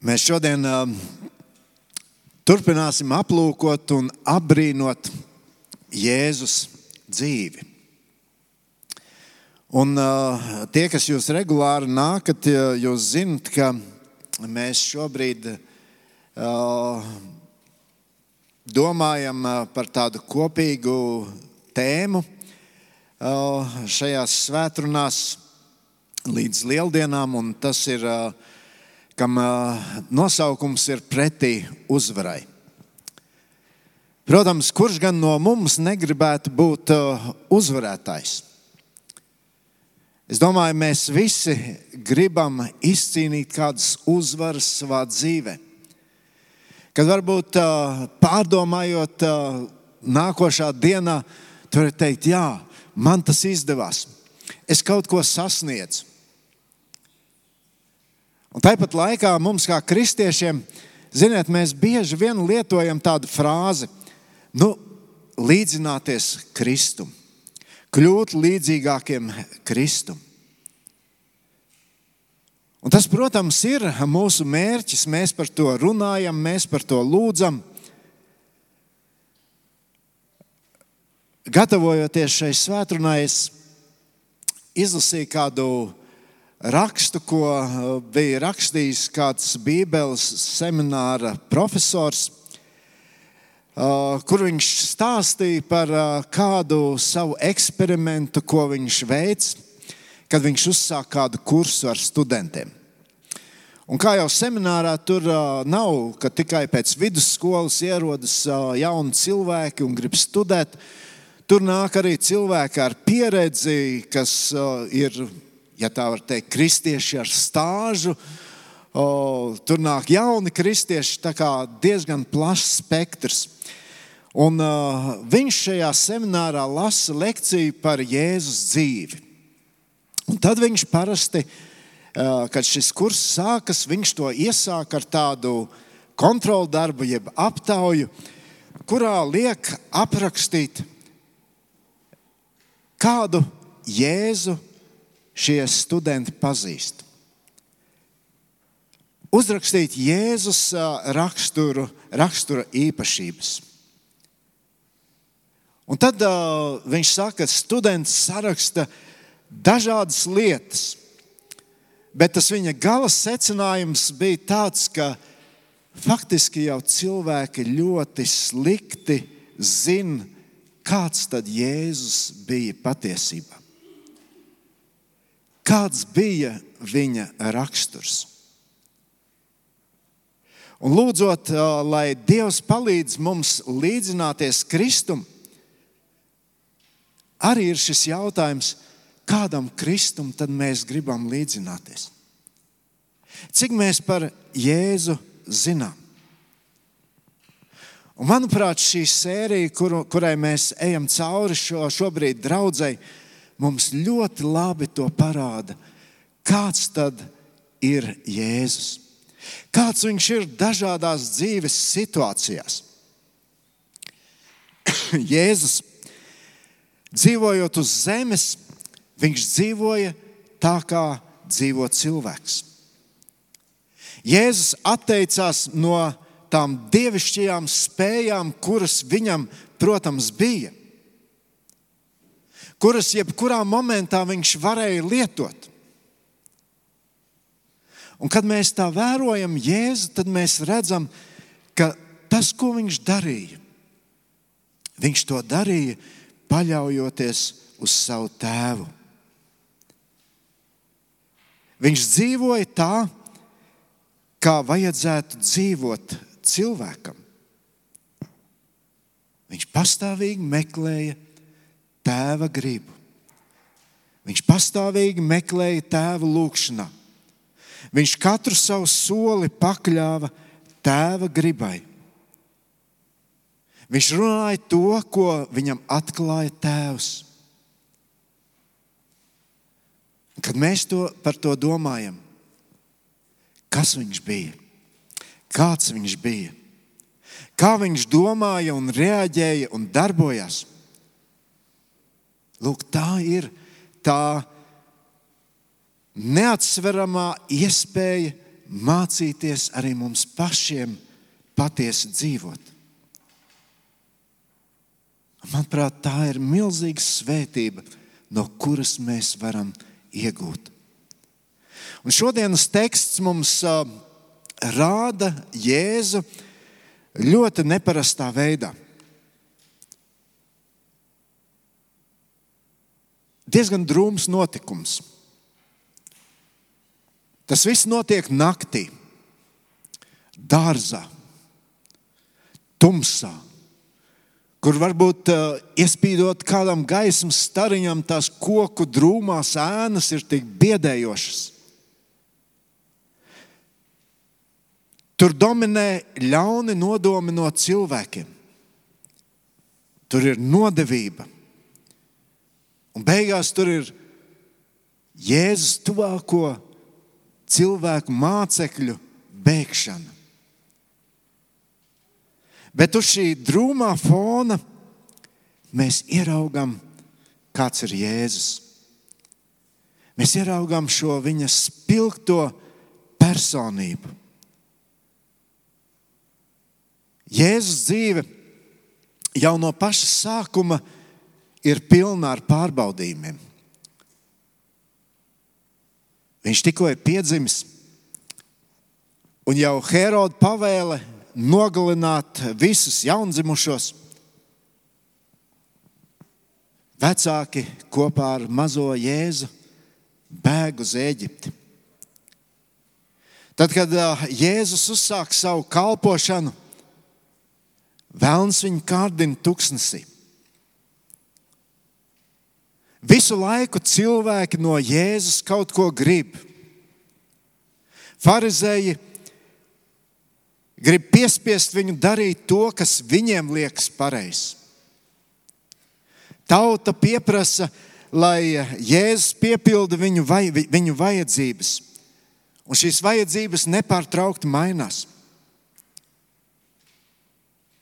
Mēs šodien uh, turpināsim aplūkot un apbrīnot Jēzus dzīvi. Un, uh, tie, kas jūs regulāri nākat, jūs zinat, ka mēs šobrīd uh, domājam par tādu kopīgu tēmu uh, šajās svētdienās līdz lieldienām, un tas ir uh, kam nosaukums ir pretī uzvarai. Protams, kurš gan no mums negribētu būt uzvarētājs? Es domāju, mēs visi gribam izcīnīt kādas uzvaras savā dzīvē. Kad varbūt pārdomājot nākošā dienā, tur ir teikt, jā, man tas izdevās. Es kaut ko sasniedzu. Un tāpat laikā mums, kā kristiešiem, ziniet, mēs bieži vien lietojam tādu frāzi, nu, līdzināties Kristum, kļūt līdzīgākiem Kristum. Un tas, protams, ir mūsu mērķis. Mēs par to runājam, mēs par to lūdzam. Gatavojoties šai svētdienai, es izlasīju kādu rakstu, ko uh, bija rakstījis kāds Bībeles semināra profesors, uh, kur viņš stāstīja par uh, kādu savu eksperimentu, ko viņš veids, kad viņš uzsāka kādu kursu ar studentiem. Un kā jau seminārā, tur nav, ka tikai pēc vidusskolas ierodas jauni cilvēki un grib studēt. Tur nāk arī cilvēki ar pieredzi, kas ir ja tā var teikt, kristieši ar stāžu. O, tur nāk jauni kristieši, tā kā diezgan plašs spektrs. Un, uh, viņš šajā seminārā lasa lekciju par Jēzus dzīvi. Un tad viņš parasti, uh, kad šis kurs sākas, viņš to iesāk ar tādu kontrolu darbu, jeb aptauju, kurā liek aprakstīt kādu Jēzu šie studenti pazīst. Uzrakstīt Jēzus raksturu, rakstura īpašības. Un tad uh, viņš saka, ka students saraksta dažādas lietas, bet tas viņa gala secinājums bija tāds, ka faktiski jau cilvēki ļoti slikti zina, kāds tad Jēzus bija patiesībā kāds bija viņa raksturs. Un lūdzot, lai Dievs palīdz mums līdzināties Kristum, arī ir šis jautājums, kādam Kristum tad mēs gribam līdzināties. Cik mēs par Jēzu zinām? Un manuprāt, šī sērija, kur, kurai mēs ejam cauri šo, šobrīd, draudzēji, mums ļoti labi to parāda, kāds tad ir Jēzus. Kāds viņš ir dažādās dzīves situācijās. Jēzus dzīvojot uz zemes, viņš dzīvoja tā, kā dzīvo cilvēks. Jēzus atteicās no tām dievišķajām spējām, kuras viņam, protams, bija kuras jebkurā momentā viņš varēja lietot. Un kad mēs tā vērojam Jēzu, tad mēs redzam, ka tas, ko viņš darīja, viņš to darīja paļaujoties uz savu tēvu. Viņš dzīvoja tā, kā vajadzētu dzīvot cilvēkam. Viņš pastāvīgi meklēja tēva gribu. Viņš pastāvīgi meklēja tēva lūgšanā. Viņš katru savu soli pakļāva tēva gribai. Viņš runāja to, ko viņam atklāja tēvs. Kad mēs to, par to domājam, kas viņš bija, kāds viņš bija, kā viņš domāja, un reaģēja un darbojās, Lūk, tā ir tā neatsveramā iespēja mācīties arī mums pašiem patiesi dzīvot. Manuprāt, tā ir milzīga svētība, no kuras mēs varam iegūt. Un šodienas teksts mums rāda Jēzu ļoti neparastā veidā. Diezgan drūms notikums. Tas viss notiek naktī, dārzā, tumsā kur varbūt uh, iespīdot kādam gaismas stariņam, tās koku drūmās ēnas ir tik biedējošas. Tur dominē ļauni nodomi no cilvēkiem. Tur ir nodevība. Un beigās tur ir Jēzus tuvāko cilvēku mācekļu bēgšana. Bet uz šī drūmā fona mēs ieraugām, kāds ir Jēzus. Mēs ieraugām šo viņa spilgto personību. Jēzus dzīve jau no paša sākuma ir pilna ar pārbaudījumiem. Viņš tikko ir piedzimis, un jau Heroda pavēle nogalināt visus jaundzimušos. Vecāki kopā ar mazo Jēzu bēg uz Eģipti. Tad, kad Jēzus uzsāk savu kalpošanu, Vēlns viņu kārdina tuksnesī. Visu laiku cilvēki no Jēzus kaut ko grib. Pharizēji grib piespiest viņu darīt to, kas viņiem liekas pareizs. Tauta pieprasa, lai Jēzus piepilda viņu, vai, viņu vajadzības, un šīs vajadzības nepārtraukti mainās.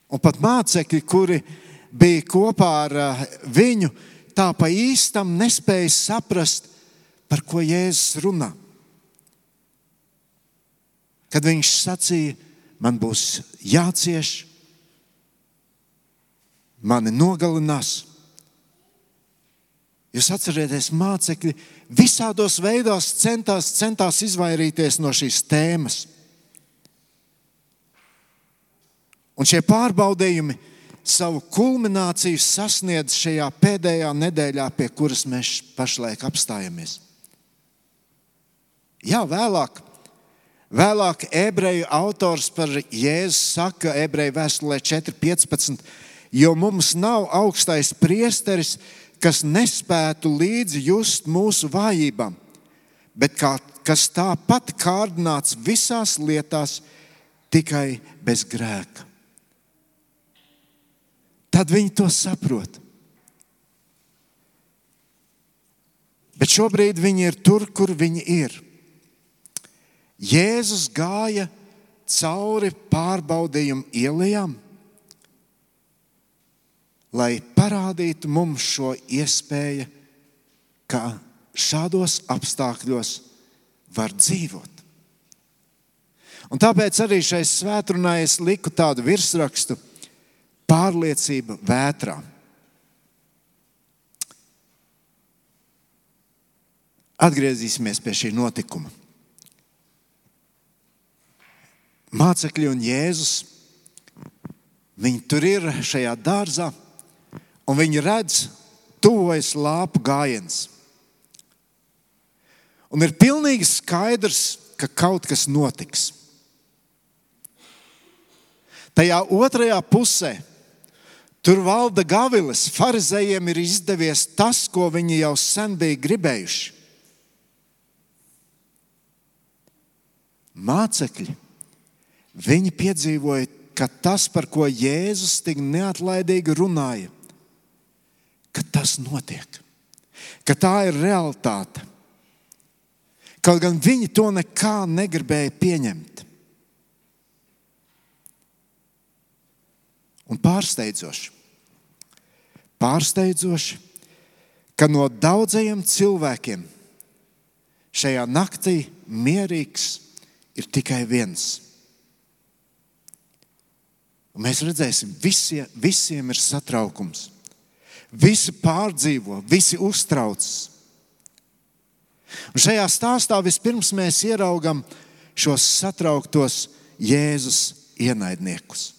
Un pat mācekļi, kuri bija kopā ar eh, viņu, tā pa īstam nespēja saprast, par ko Jēzus runā. Kad viņš sacīja, man būs jācieš, mani nogalinās. Jūs atcerieties, mācekļi visādos veidos centās, centās izvairīties no šīs tēmas. Un šie pārbaudījumi savu kulmināciju sasniedz šajā pēdējā nedēļā, pie kuras mēs pašlaik apstājamies. Jā, vēlāk Vēlāk ebreju autors par Jēzu saka, ebreju vēstulē 4.15, jo mums nav augstais priesteris, kas nespētu līdzi just mūsu vājībām, bet kā, kas tāpat kārdināts visās lietās, tikai bez grēka. Tad viņi to saprot. Bet šobrīd viņi ir tur, kur viņi ir. Jēzus gāja cauri pārbaudījumu ielām, lai parādītu mums šo iespēju, ka šādos apstākļos var dzīvot. Un tāpēc arī šai svētdienā es liku tādu virsrakstu - pārliecība vētrā. Atgriezīsimies pie šī notikuma mācekļi un Jēzus. Viņi tur ir šajā dārzā, un viņi redz, tuvojas lāpu gājiens. Un ir pilnīgi skaidrs, ka kaut kas notiks. Tajā otrajā pusē tur valda gavilis. Pharizējiem ir izdevies tas, ko viņi jau sen bija gribējuši. Mācekļi Viņi piedzīvoja, ka tas, par ko Jēzus tik neatlaidīgi runāja, ka tas notiek, ka tā ir realitāte. Kaut gan viņi to nekā negribēja pieņemt. Un pārsteidzoši, pārsteidzoši, ka no daudzajiem cilvēkiem šajā naktī mierīgs ir tikai viens. Un mēs redzēsim, visie, visiem ir satraukums. Visi pārdzīvo, visi uztraucas. Un šajā stāstā vispirms mēs ieraugam šos satrauktos Jēzus ienaidniekus.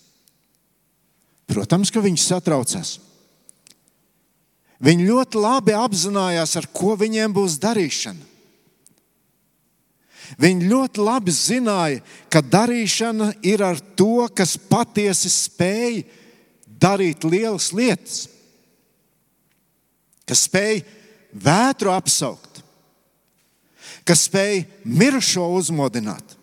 Protams, ka viņi satraucas. Viņi ļoti labi apzinājās, ar ko viņiem būs darīšana. Viņi ļoti labi zināja, ka darīšana ir ar to, kas patiesi spēj darīt lielas lietas, kas spēj vētru apsaukt, kas spēj mirušo uzmodināt.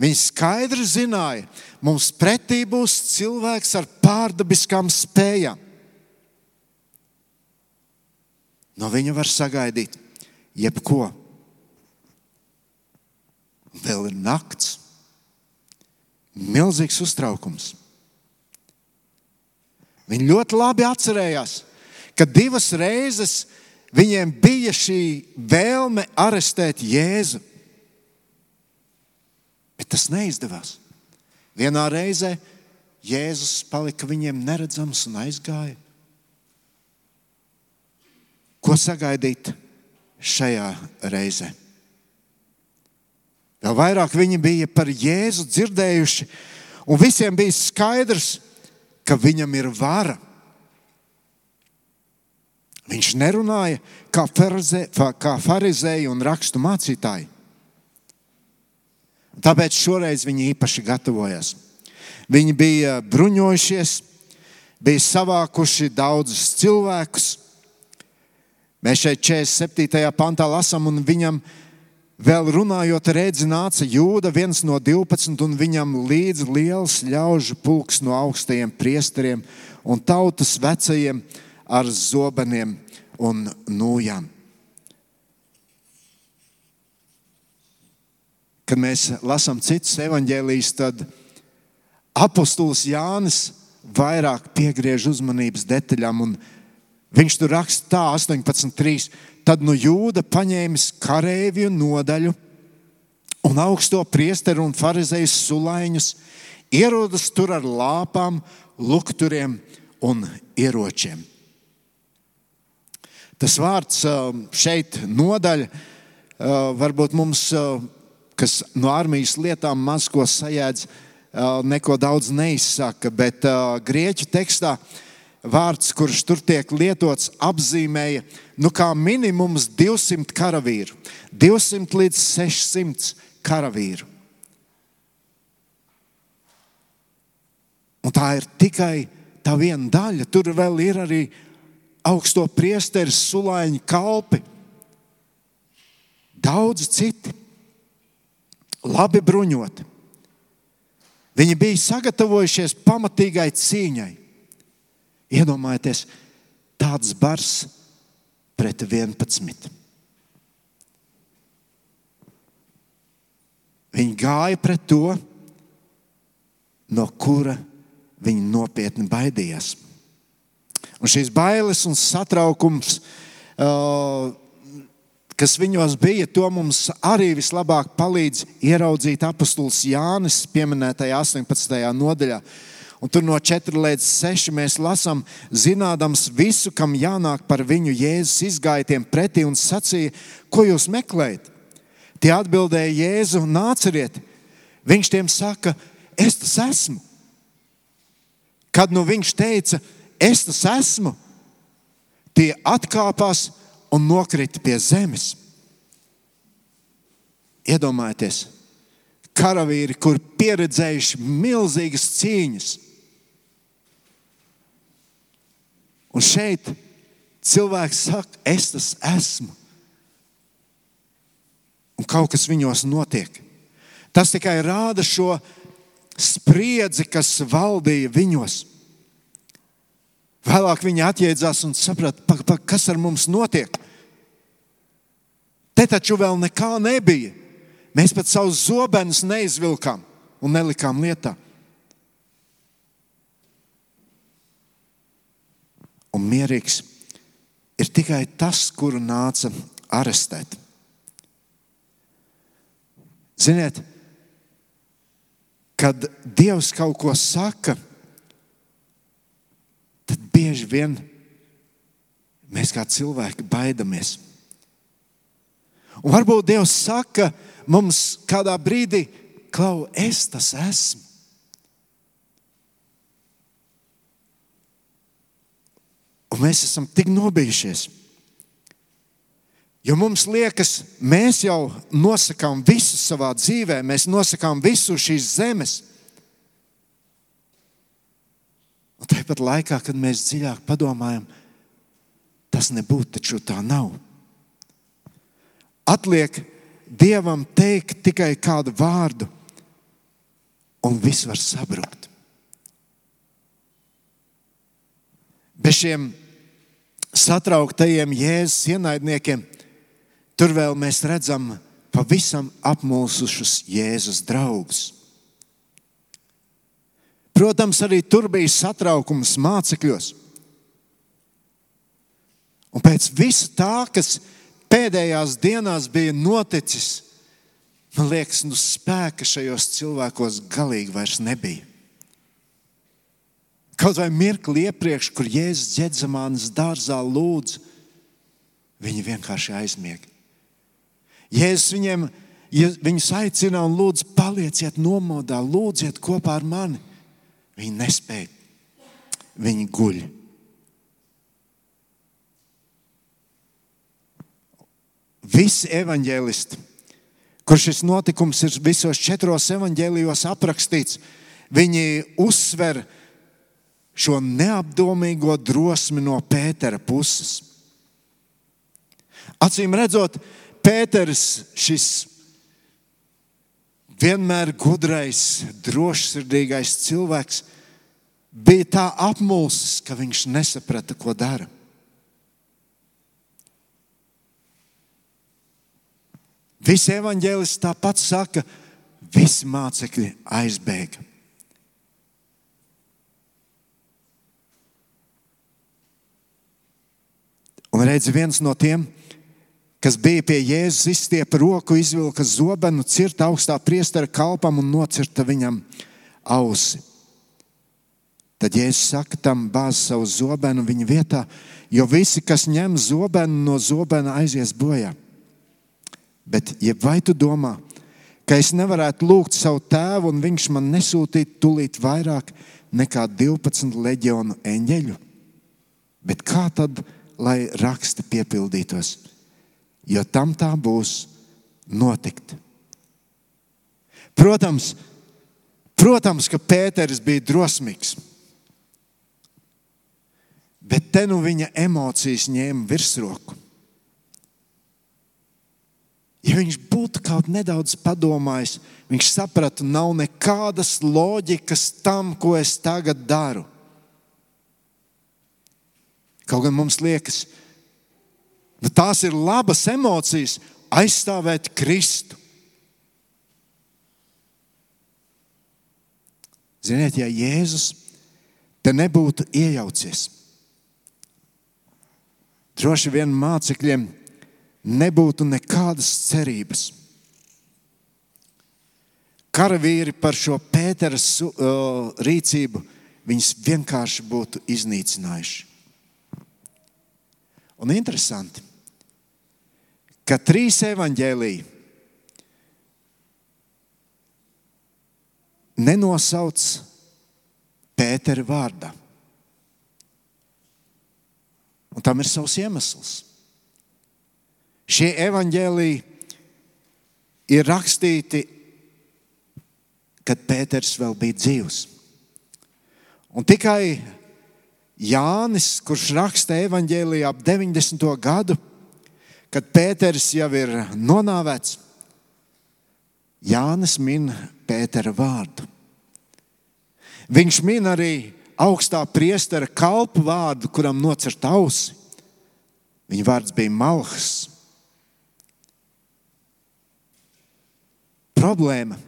Viņi skaidri zināja, mums pretī būs cilvēks ar pārdabiskām spējām. No viņa var sagaidīt jebko. Vēl ir nakts, milzīgs uztraukums. Viņi ļoti labi atcerējās, ka divas reizes viņiem bija šī vēlme arestēt Jēzu. Bet tas neizdevās. Vienā reizē Jēzus palika viņiem neredzams un aizgāja. Ko sagaidīt šajā reizē? Vēl vairāk viņi bija par Jēzu dzirdējuši, un visiem bija skaidrs, ka viņam ir vara. Viņš nerunāja kā, farizē, kā farizēji un rakstu mācītāji. Tāpēc šoreiz viņi īpaši gatavojās. Viņi bija bruņojušies, bija savākuši daudzus cilvēkus Mēs šeit 47. pantā lasām, un viņam vēl runājot, redzi, nāca jūda, viens no 12, un viņam līdzi liels ļaužu pulks no augstajiem priesteriem un tautas vecajiem ar zobeniem un nūjām. Kad mēs lasām citus evaņģēlījus, tad apustulis Jānis vairāk piegriež uzmanības detaļām Viņš tur raksta tā, 18.3. Tad nu jūda paņēmis kareivju nodaļu un augsto priesteru un farizēju sulaiņus, ierodas tur ar lāpām, lukturiem un ieročiem. Tas vārds šeit, nodaļa, varbūt mums, kas no armijas lietām maz ko sajēdz, uh, neko daudz neizsaka, bet grieķu tekstā vārds, kurš tur tiek lietots, apzīmēja nu, kā minimums 200 karavīru, 200 līdz 600 karavīru. Un tā ir tikai tā viena daļa. Tur vēl ir arī augsto priesteru, sulāņu kalpi. Daudz citi, labi bruņoti. Viņi bija sagatavojušies pamatīgai cīņai. Iedomājieties, tāds bars pret 11. Viņi gāja pret to, no kura viņi nopietni baidījās. Un šīs bailes un satraukums, kas viņos bija, to mums arī vislabāk palīdz ieraudzīt apustulis Jānis, pieminētajā 18. nodaļā. Un tur no 4 līdz 6 mēs lasām, zinādams visu, kam jānāk par viņu, Jēzus izgāja tiem pretī un sacīja, ko jūs meklējat? Tie atbildēja, Jēzu, nāciet! Viņš tiem saka, es tas esmu. Kad nu viņš teica, es tas esmu, tie atkāpās un nokrita pie zemes. Iedomājieties, karavīri, kur pieredzējuši milzīgas cīņas, Un šeit cilvēks saka, es tas esmu. Un kaut kas viņos notiek. Tas tikai rāda šo spriedzi, kas valdīja viņos. Vēlāk viņi atjēdzās un saprata, pa, pa, kas ar mums notiek. Te taču vēl nekā nebija. Mēs pat savus zobenus neizvilkām un nelikām lietā. un mierīgs ir tikai tas, kuru nāca arestēt. Ziniet, kad Dievs kaut ko saka, tad bieži vien mēs kā cilvēki baidamies. Un varbūt Dievs saka mums kādā brīdī, klau, es tas esmu. Un mēs esam tik nobijušies. Jo mums liekas, mēs jau nosakām visu savā dzīvē, mēs nosakām visu šīs zemes. Un tāpat laikā, kad mēs dziļāk padomājam, tas nebūtu taču tā nav. Atliek Dievam teikt tikai kādu vārdu, un viss var sabrukt. Bez šiem satrauktajiem Jēzus ienaidniekiem, tur vēl mēs redzam pavisam apmulsušus Jēzus draugus. Protams, arī tur bija satraukums mācekļos. Un pēc visa tā, kas pēdējās dienās bija noticis, man liekas, nu, spēka šajos cilvēkos galīgi vairs nebija. Kaut vai mirkli iepriekš, kur Jēzus ģēdzamānas dārzā lūdz, viņi vienkārši aizmiega. Jēzus viņiem, viņus aicina un lūdz, palieciet nomodā, lūdziet kopā ar mani. Viņi nespēja, viņi guļ. Visi evaņģēlisti, kur šis notikums ir visos četros evaņģēlijos aprakstīts, viņi uzsver, šo neapdomīgo drosmi no Pētera puses. Acīm redzot, Pēters, šis vienmēr gudrais, drošsirdīgais cilvēks, bija tā apmulsis, ka viņš nesaprata, ko dara. Visi evaņģēlisti tāpat saka, visi mācekļi aizbēga. Un redz, viens no tiem, kas bija pie Jēzus, izstiepa roku, izvilka zobenu, cirta augstā priestera kalpam un nocirta viņam ausi. Tad Jēzus saka tam bāz savu zobenu viņa vietā, jo visi, kas ņem zobenu no zobena, aizies bojā. Bet, ja vai tu domā, ka es nevarētu lūgt savu tēvu, un viņš man nesūtītu tūlīt vairāk nekā 12 leģionu eņģeļu? Bet kā tad? lai raksti piepildītos, jo tam tā būs notikt. Protams, protams, ka Pēters bija drosmīgs, bet te nu viņa emocijas ņēma virsroku. Ja viņš būtu kaut nedaudz padomājis, viņš saprata, nav nekādas loģikas tam, ko es tagad daru. Kaut gan mums liekas, ka nu, tās ir labas emocijas aizstāvēt Kristu. Ziniet, ja Jēzus te nebūtu iejaucies, droši vien mācekļiem nebūtu nekādas cerības. Karavīri par šo Pētera uh, rīcību viņus vienkārši būtu iznīcinājuši. Un interesanti, ka trīs evaņģēlīji nenosauc Pētera vārdā. Un tam ir savs iemesls. Šie evaņģēlīji ir rakstīti, kad Pēters vēl bija dzīvs. Un tikai Jānis, kurš raksta evanģēlijā ap 90. gadu, kad Pēters jau ir nonāvēts, Jānis min Pētera vārdu. Viņš min arī augstā priestera kalpu vārdu, kuram nocert ausi. Viņa vārds bija Malhs. Problēma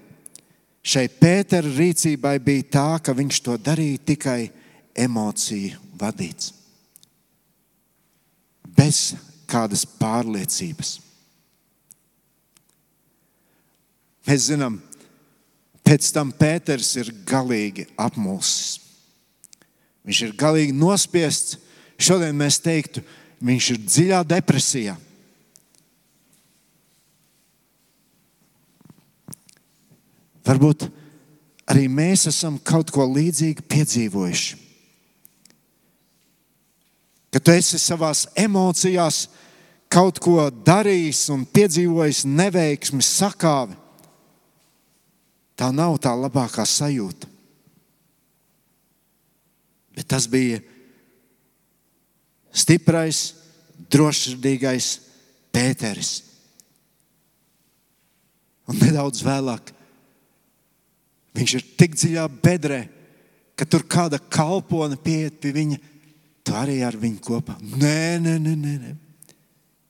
šai Pētera rīcībai bija tā, ka viņš to darīja tikai emociju vadīts. Bez kādas pārliecības. Mēs zinām, pēc tam Pēters ir galīgi apmulsis. Viņš ir galīgi nospiests. Šodien mēs teiktu, viņš ir dziļā depresijā. Varbūt arī mēs esam kaut ko līdzīgu piedzīvojuši. Kad tu esi savā emocijās kaut ko darījis un piedzīvojis neveiksmi, sakāvi, tā nav tā labākā sajūta. Bet tas bija stiprais, drošsirdīgais Pēteris. Un nedaudz vēlāk viņš ir tik dziļā bedrē, ka tur kāda kalpone pieiet pie viņa. Tu arī ar viņu kopā. Nē, nē, nē, nē, nē.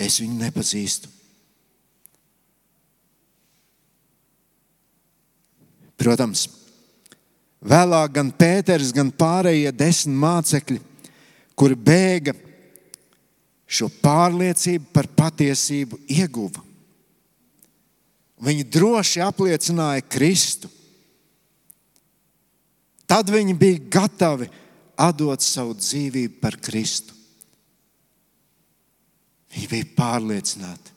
es viņu nepazīstu. Protams, Vēlāk gan Pēters, gan pārējie desmit mācekļi, kuri bēga, šo pārliecību par patiesību ieguva. Viņi droši apliecināja Kristu. Tad viņi bija gatavi atdot savu dzīvību par Kristu. Viņi bija pārliecināti.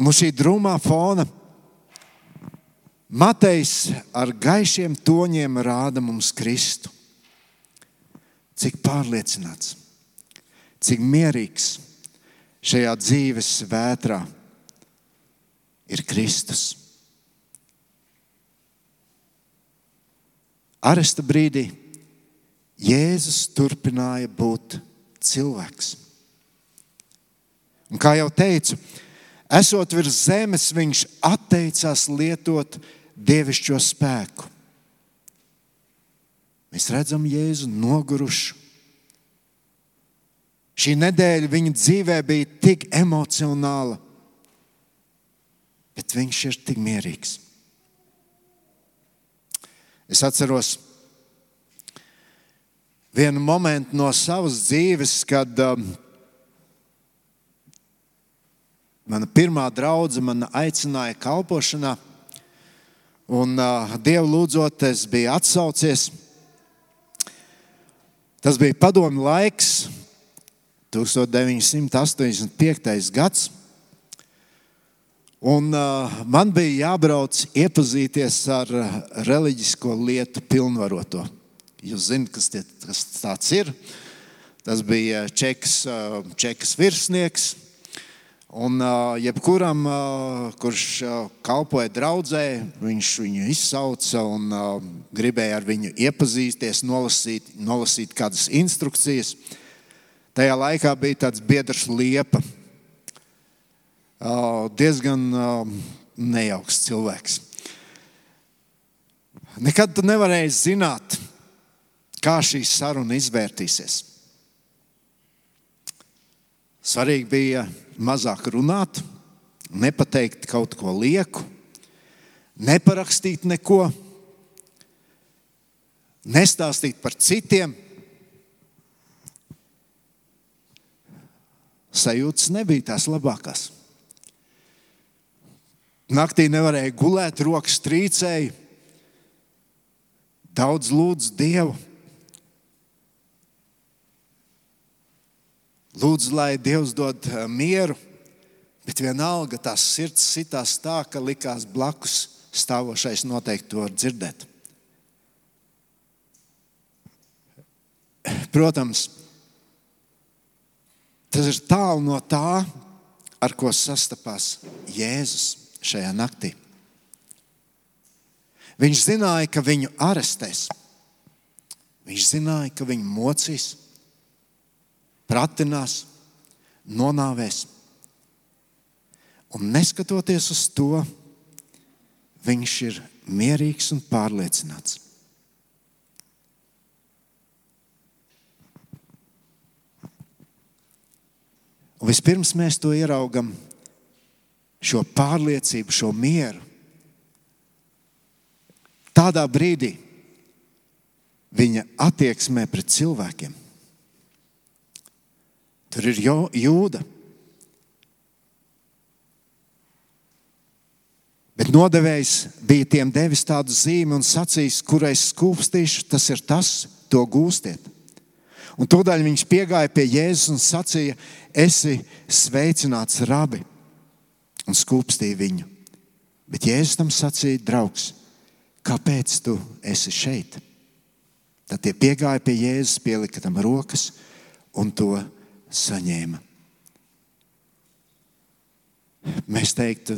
Un uz šī drūmā fona Matejs ar gaišiem toņiem rāda mums Kristu. Cik pārliecināts, cik mierīgs šajā dzīves vētrā ir Kristus. Aresta brīdī Jēzus turpināja būt cilvēks. Un kā jau teicu, esot virs zemes, viņš atteicās lietot dievišķo spēku. Mēs redzam Jēzu nogurušu. Šī nedēļa viņa dzīvē bija tik emocionāla, bet viņš ir tik mierīgs. Es atceros vienu momentu no savas dzīves, kad um, mana pirmā draudzene man aicināja kalpošanā. Un uh, Dievu lūdzot, es biju atsaucies. Tas bija padomu laiks, 1985. gads. Un, uh, man bija jābrauc iepazīties ar reliģisko lietu pilnvaroto. Jūs zināt, kas, tie, kas tas ir. Tas bija čekas, uh, čekas virsnieks, Un uh, jebkuram, uh, kurš kalpoja draudzē, viņš viņu izsauca un gribēja ar viņu iepazīties, nolasīt, nolasīt kādas instrukcijas. Tajā laikā bija tāds biedrs liepa. Diezgan nejauks cilvēks. Nekad tu nevarēji zināt, kā šī saruna izvērtīsies. Svarīgi bija mazāk runāt, nepateikt kaut ko lieku, neparakstīt neko, nestāstīt par citiem. Sajūtas nebija tās labākās. Naktī nevarēja gulēt, rokas trīcēja, daudz lūdzu Dievu. Lūdzu, lai Dievs dod eh, mieru, bet vienalga tās sirds sitās tā, ka likās blakus stāvošais noteikti to var dzirdēt. Protams, tas ir tālu no tā, ar ko sastapās Jēzus šajā naktī. Viņš zināja, ka viņu arestēs. Viņš zināja, ka viņu mocīs pratinās, nonāvēs. Un neskatoties uz to, viņš ir mierīgs un pārliecināts. Un vispirms mēs to ieraugam, šo pārliecību, šo mieru. Tādā brīdī viņa attieksmē pret cilvēkiem. Tur ir jūda. nodevējs bija tiem devis tādu zīmi un sacījis, kurais skūpstīšu, tas ir tas, to gūstiet. Un tūdaļ viņš piegāja pie Jēzus un sacīja, esi sveicināts, rabi, un skūpstīja viņu. Bet Jēzus tam sacīja, draugs, kāpēc tu esi šeit? Tad tie piegāja pie Jēzus, pielika tam rokas un to saņēma. Mēs teiktu,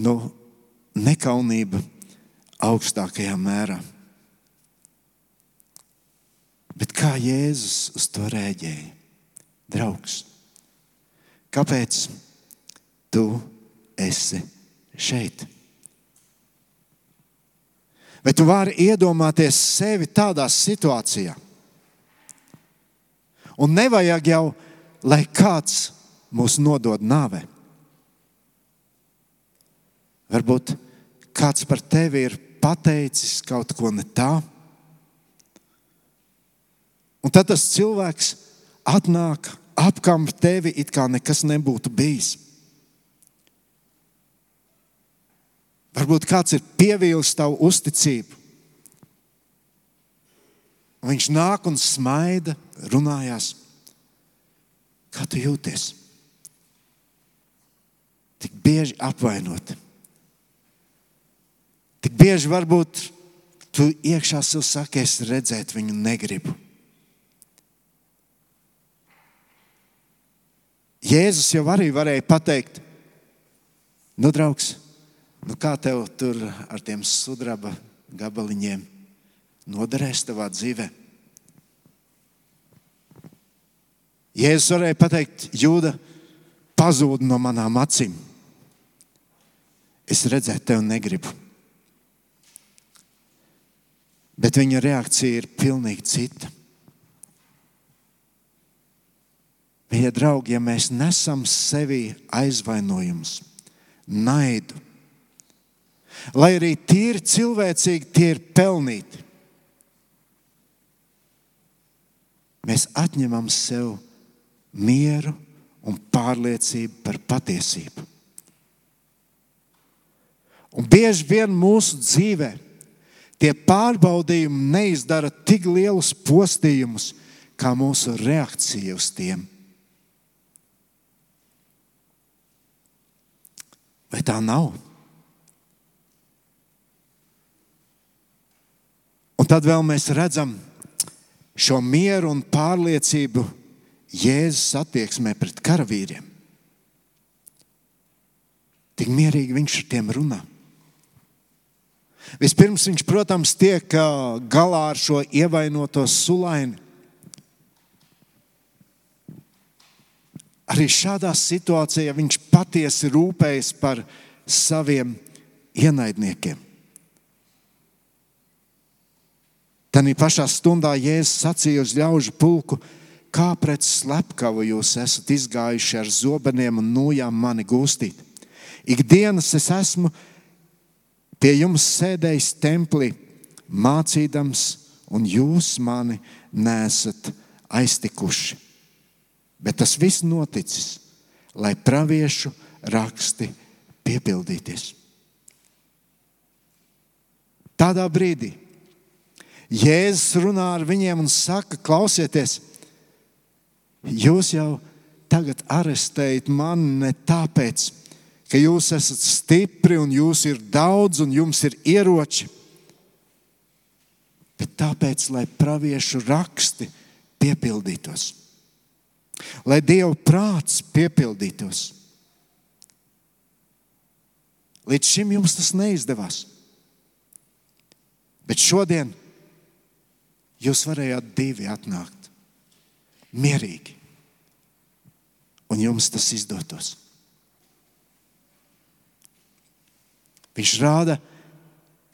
nu, nekaunība augstākajā mērā. Bet kā Jēzus uz to rēģēja? Draugs, kāpēc tu esi šeit? Vai tu vari iedomāties sevi tādā situācijā? Un nevajag jau, lai kāds mūs nodod nāvē. Varbūt kāds par tevi ir pateicis kaut ko ne tā. Un tad tas cilvēks atnāk, apkamp tevi, it kā nekas nebūtu bijis. Varbūt kāds ir pievīlis tavu uzticību. Viņš nāk un smaida, runājās. Kā tu jūties? Tik bieži apvainoti. Tik bieži varbūt tu iekšā sev saki, es redzēt viņu negribu. Jēzus jau arī varēja pateikt, nu, draugs, Nu, kā tev tur ar tiem sudraba gabaliņiem noderēs tavā dzīvē? Jēzus varēja pateikt, Jūda, pazūd no manām acīm. Es redzēt tevi negribu. Bet viņa reakcija ir pilnīgi cita. Mīļie draugi, ja mēs nesam sevī aizvainojumus, naidu, lai arī tīri cilvēcīgi tie ir pelnīti. Mēs atņemam sev mieru un pārliecību par patiesību. Un bieži vien mūsu dzīvē tie pārbaudījumi neizdara tik lielus postījumus, kā mūsu reakcija uz tiem. Vai tā nav? Tad vēl mēs redzam šo mieru un pārliecību Jēzus attieksmē pret karavīriem. Tik mierīgi viņš ar tiem runā. Vispirms viņš, protams, tiek galā ar šo ievainoto sulaini. Arī šādā situācijā viņš patiesi rūpējas par saviem ienaidniekiem. Tad pašā stundā Jēzus sacīja uz ļaužu pulku, kā pret slepkavu jūs esat izgājuši ar zobeniem un nojām mani gūstīt. Ikdienas es esmu pie jums sēdējis templī, mācīdams, un jūs mani nesat aiztikuši. Bet tas viss noticis, lai praviešu raksti piepildīties. Tādā brīdī Jēzus runā ar viņiem un saka, klausieties, jūs jau tagad arestējat mani ne tāpēc, ka jūs esat stipri un jūs ir daudz un jums ir ieroči, bet tāpēc, lai praviešu raksti piepildītos, lai Dieva prāts piepildītos. Līdz šim jums tas neizdevās. Bet šodien Jūs varējāt divi atnākt mierīgi, un jums tas izdotos. Viņš rāda,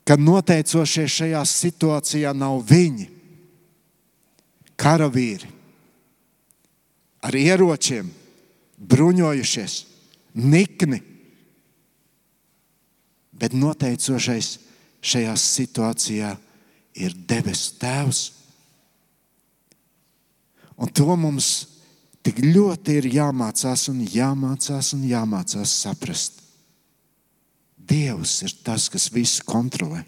ka noteicošie šajā situācijā nav viņi, karavīri, ar ieročiem, bruņojušies, nikni. Bet noteicošais šajā situācijā ir debesu Tēvs. Un to mums tik ļoti ir jāmācās un jāmācās un jāmācās saprast. Dievs ir tas, kas visu kontrolē.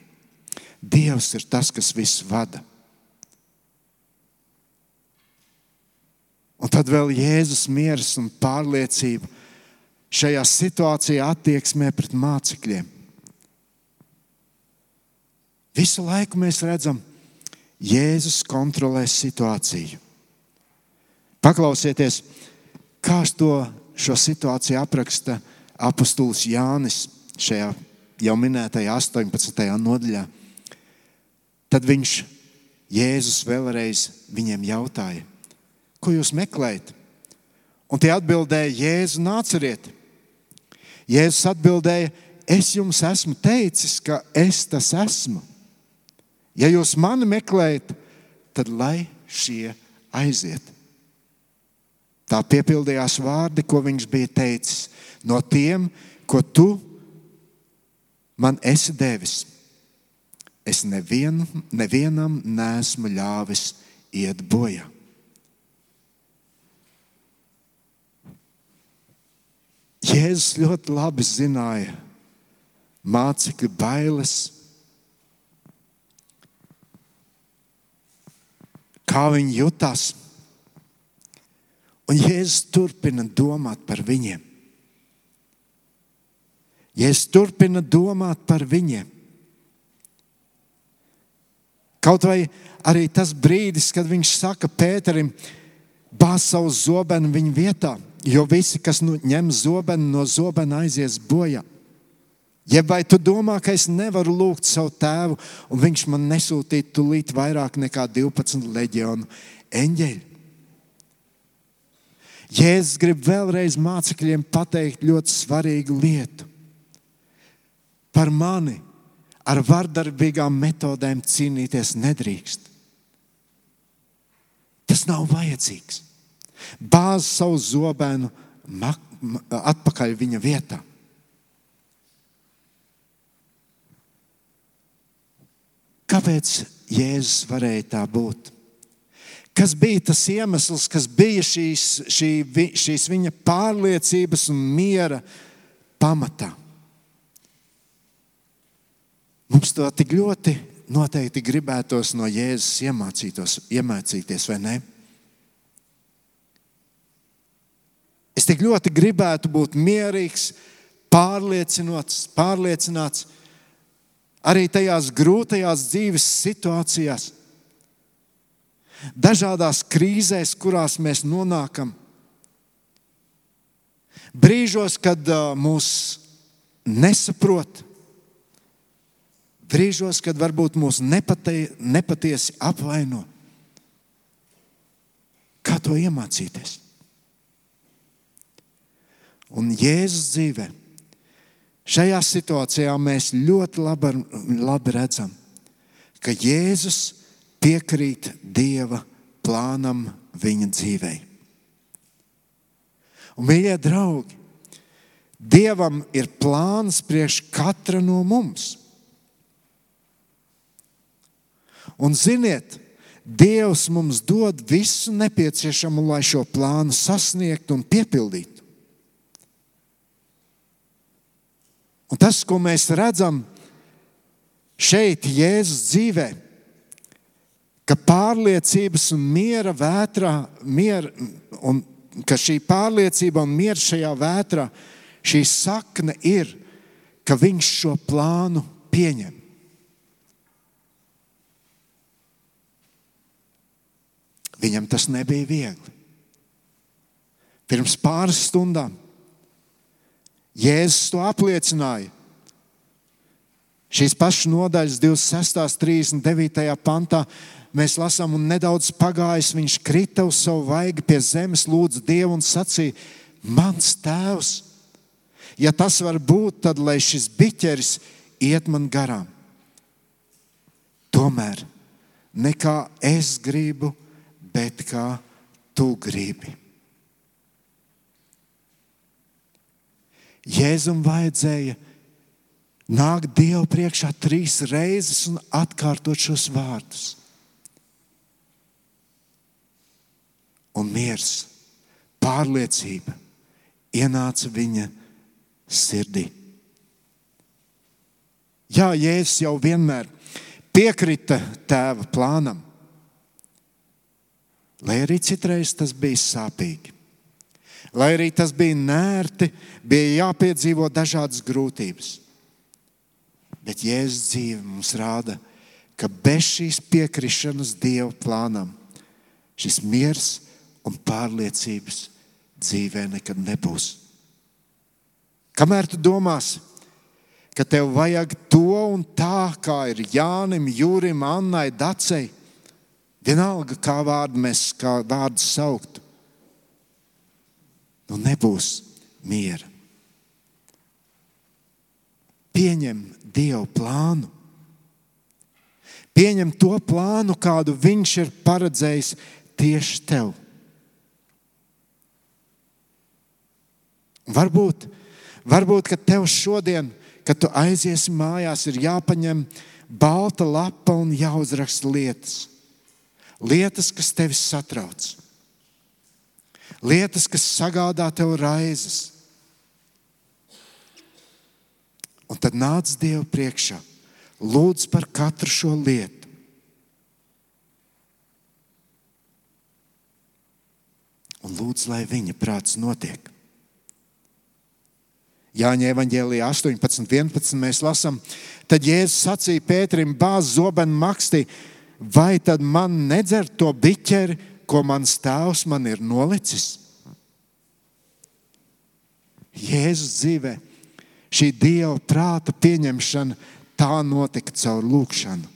Dievs ir tas, kas visu vada. Un tad vēl Jēzus miers un pārliecība šajā situācijā attieksmē pret mācekļiem. Visu laiku mēs redzam, Jēzus kontrolē situāciju. Paklausieties, kā to šo situāciju apraksta apustulis Jānis šajā jau minētajā 18. nodaļā. Tad viņš, Jēzus, vēlreiz viņiem jautāja, ko jūs meklējat? Un tie atbildēja, Jēzu, nāciet! Jēzus atbildēja, es jums esmu teicis, ka es tas esmu. Ja jūs mani meklējat, tad lai šie aiziet. Tā piepildījās vārdi, ko viņš bija teicis. No tiem, ko tu man esi devis, es nevienu, nevienam nesmu ļāvis iet bojā. Jēzus ļoti labi zināja mācekļu bailes, kā viņi jutās. Un Jēzus turpina domāt par viņiem. Jēzus turpina domāt par viņiem. Kaut vai arī tas brīdis, kad viņš saka Pēterim, bāz savu zobenu viņa vietā, jo visi, kas nu, ņem zobenu no zobena, aizies bojā. Ja vai tu domā, ka es nevaru lūgt savu tēvu, un viņš man nesūtītu tūlīt vairāk nekā 12 leģionu eņģeļu? Jēzus grib vēlreiz mācekļiem pateikt ļoti svarīgu lietu. Par mani ar vardarbīgām metodēm cīnīties nedrīkst. Tas nav vajadzīgs. Bāz savu zobenu atpakaļ viņa vietā. Kāpēc Jēzus varēja tā būt? Kas bija tas iemesls, kas bija šīs, šī, šīs viņa pārliecības un miera pamatā? Mums to tik ļoti noteikti gribētos no Jēzus iemācīties, vai ne? Es tik ļoti gribētu būt mierīgs, pārliecināts, pārliecināts arī tajās grūtajās dzīves situācijās, dažādās krīzēs, kurās mēs nonākam. Brīžos, kad mūs nesaprot, brīžos, kad varbūt mūs nepatie, nepatiesi apvaino. Kā to iemācīties? Un Jēzus dzīvē šajā situācijā mēs ļoti labi, labi redzam, ka Jēzus piekrīt Dieva plānam viņa dzīvē. Un, mīļie draugi, Dievam ir plāns priekš katra no mums. Un ziniet, Dievs mums dod visu nepieciešamo, lai šo plānu sasniegtu un piepildītu. Un tas, ko mēs redzam šeit, Jēzus dzīvē, ka pārliecības un miera vētrā, miera, un ka šī pārliecība un miera šajā vētrā, šī sakne ir, ka viņš šo plānu pieņem. Viņam tas nebija viegli. Pirms pāris stundām Jēzus to apliecināja. Šīs pašas nodaļas, 26. 39. pantā, mēs lasām, un nedaudz pagājis, viņš krita uz savu vaigu pie zemes, lūdza Dievu un sacīja: Mans tēvs, ja tas var būt, tad lai šis biķeris iet man garām. Tomēr nekā es gribu, bet kā tu gribi. Jēzum vajadzēja nākt Dievu priekšā trīs reizes un atkārtot šos vārdus. Un miers, pārliecība ienāca viņa sirdī. Jā, Jēzus jau vienmēr piekrita tēva plānam, lai arī citreiz tas bija sāpīgi. Lai arī tas bija nērti, bija jāpiedzīvo dažādas grūtības. Bet Jēzus dzīve mums rāda, ka bez šīs piekrišanas Dieva plānam šis miers un pārliecības dzīvē nekad nebūs. Kamēr tu domāsi, ka tev vajag to un tā, kā ir Jānim, Jūrim, Annai, Dacei, vienalga, kā vārdu mēs kā vārdu sauktu, nu nebūs miera. Pieņem Dievu plānu. Pieņem to plānu, kādu Viņš ir paredzējis tieši tev. Varbūt, varbūt tev šodien, kad tu aiziesi mājās, ir jāpaņem balta lapa un jāuzraksta lietas. Lietas, kas tevi satrauc, lietas, kas sagādā tev raizes. Un tad nāc Dievu priekšā, lūdz par katru šo lietu. Un lūdz, lai viņa prāts notiek. Jāņa evanģēlijā 18, 11 mēs lasām, tad Jēzus sacīja Pēterim, bāz zobenu makstī, vai tad man nedzer to biķeri, ko mans tēvs man ir nolicis? Jēzus dzīvē šī Dieva prāta pieņemšana tā notika caur lūgšanu.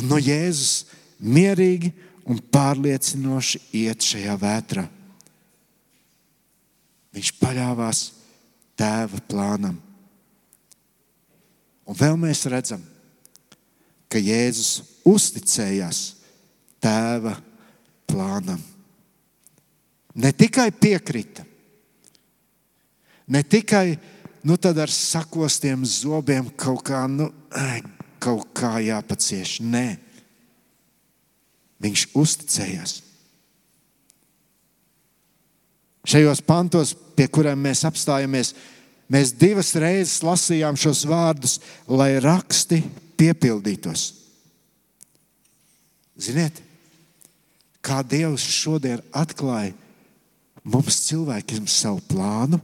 Un no Jēzus mierīgi un pārliecinoši iet šajā vētrā. Viņš paļāvās tēva plānam. Un vēl mēs redzam, ka Jēzus uzticējās tēva plānam. Ne tikai piekrita, ne tikai nu, ar sakostiem zobiem kaut kā, nu, kaut kā jāpacieš. Nē, viņš uzticējās. Šajos pantos, pie kuriem mēs apstājamies, mēs divas reizes lasījām šos vārdus, lai raksti piepildītos. Ziniet, kā Dievs šodien atklāja mums cilvēkiem savu plānu?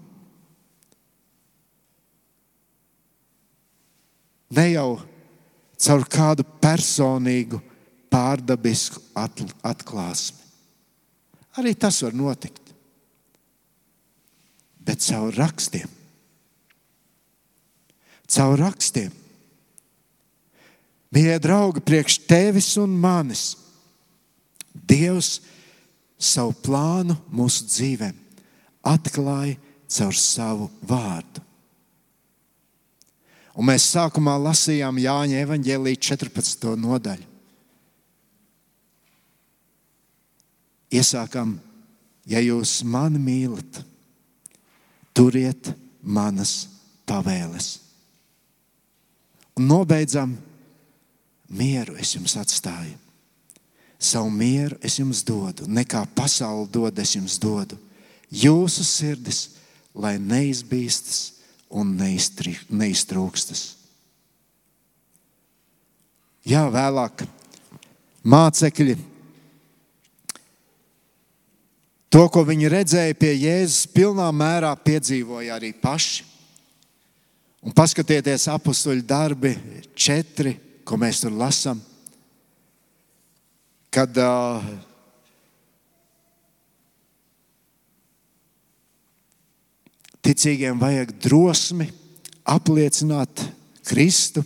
Ne jau caur kādu personīgu, pārdabisku atklāsmi. Arī tas var notikt bet caur rakstiem. Caur rakstiem. Mīļie draugi, priekš tevis un manis, Dievs savu plānu mūsu dzīvēm atklāja caur savu vārdu. Un mēs sākumā lasījām Jāņa evanģēlīja 14. nodaļu. Iesākam, ja jūs mani mīlat, turiet manas pavēles. Un nobeidzam, mieru es jums atstāju. Savu mieru es jums dodu, nekā pasaule dod, es jums dodu. Jūsu sirdis, lai neizbīstas un neiztrūkstas. Jā, vēlāk mācekļi To, ko viņi redzēja pie Jēzus, pilnā mērā piedzīvoja arī paši. Un paskatieties, apakstuļu darbi, četri, ko mēs tur lasām. Kad uh, ticīgiem vajag drosmi apliecināt Kristu,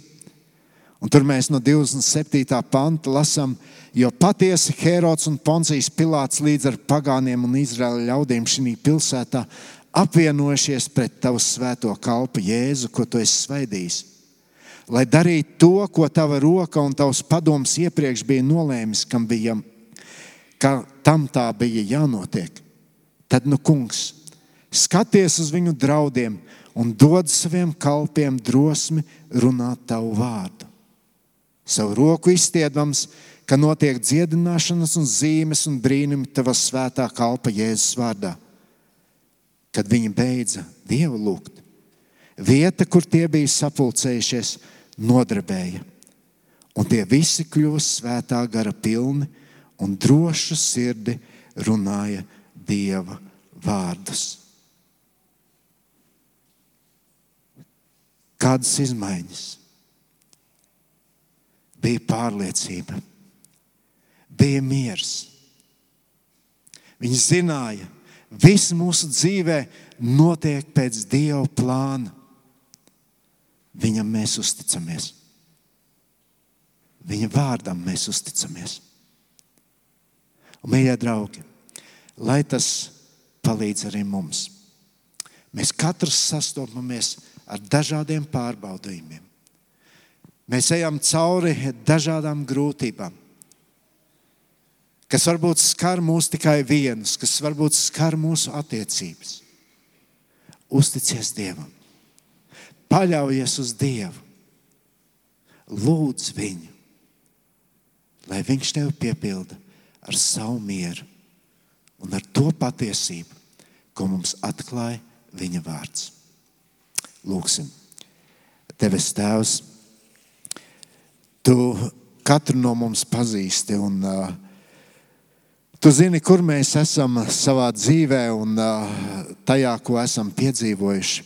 un tur mēs no 27. panta lasām, Jo patiesi Herods un Poncijas Pilārs līdz ar pagāniem un Izraēla ļaudīm šajā pilsētā apvienojušies pret tavu svēto kalpu Jēzu, ko tu esi svaidījis. Lai darītu to, ko tava roka un tavs padoms iepriekš bija nolēmis, kam bija, ka tam tā bija jānotiek. Tad, nu, kungs, skaties uz viņu draudiem un dod saviem kalpiem drosmi runāt tavu vārdu. Savu roku izstiedams, ka notiek dziedināšanas un zīmes un brīnumi tava svētā kalpa Jēzus vārdā. Kad viņi beidza Dievu lūgt, vieta, kur tie bija sapulcējušies, nodarbēja. Un tie visi kļūst svētā gara pilni un drošu sirdi runāja Dieva vārdus. Kādas izmaiņas? Bija pārliecība, bija miers. Viņi zināja, ka viss mūsu dzīvē notiek pēc Dieva plāna. Viņam mēs uzticamies. Viņa vārdam mēs uzticamies. Un, mīļie draugi, lai tas palīdz arī mums. Mēs katrs sastopamies ar dažādiem pārbaudījumiem. Mēs ejam cauri dažādām grūtībām, kas varbūt skar mūs tikai vienus, kas varbūt skar mūsu attiecības. Uzticies Dievam, paļaujies uz Dievu, lūdz viņu, lai Viņš tevi piepilda ar savu mieru un ar to patiesību, ko mums atklāja Viņa vārds. Lūksim, Tevis Tēvs, Tu katru no mums pazīsti un uh, Tu zini, kur mēs esam savā dzīvē un uh, tajā, ko esam piedzīvojuši.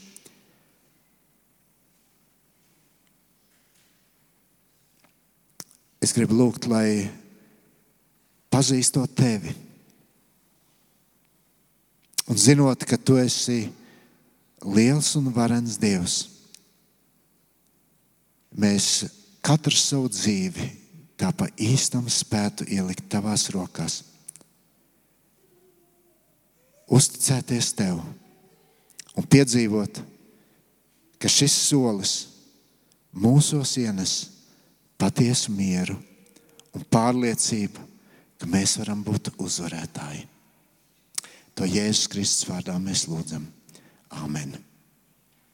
Es gribu lūgt, lai pazīstot tevi un zinot, ka tu esi liels un varens Dievs, mēs katru savu dzīvi tā pa īstam spētu ielikt tavās rokās uzticēties tev un piedzīvot, ka šis solis mūsos ienes patiesu mieru un pārliecību, ka mēs varam būt uzvarētāji. To Jēzus Kristus vārdā mēs lūdzam. Amen.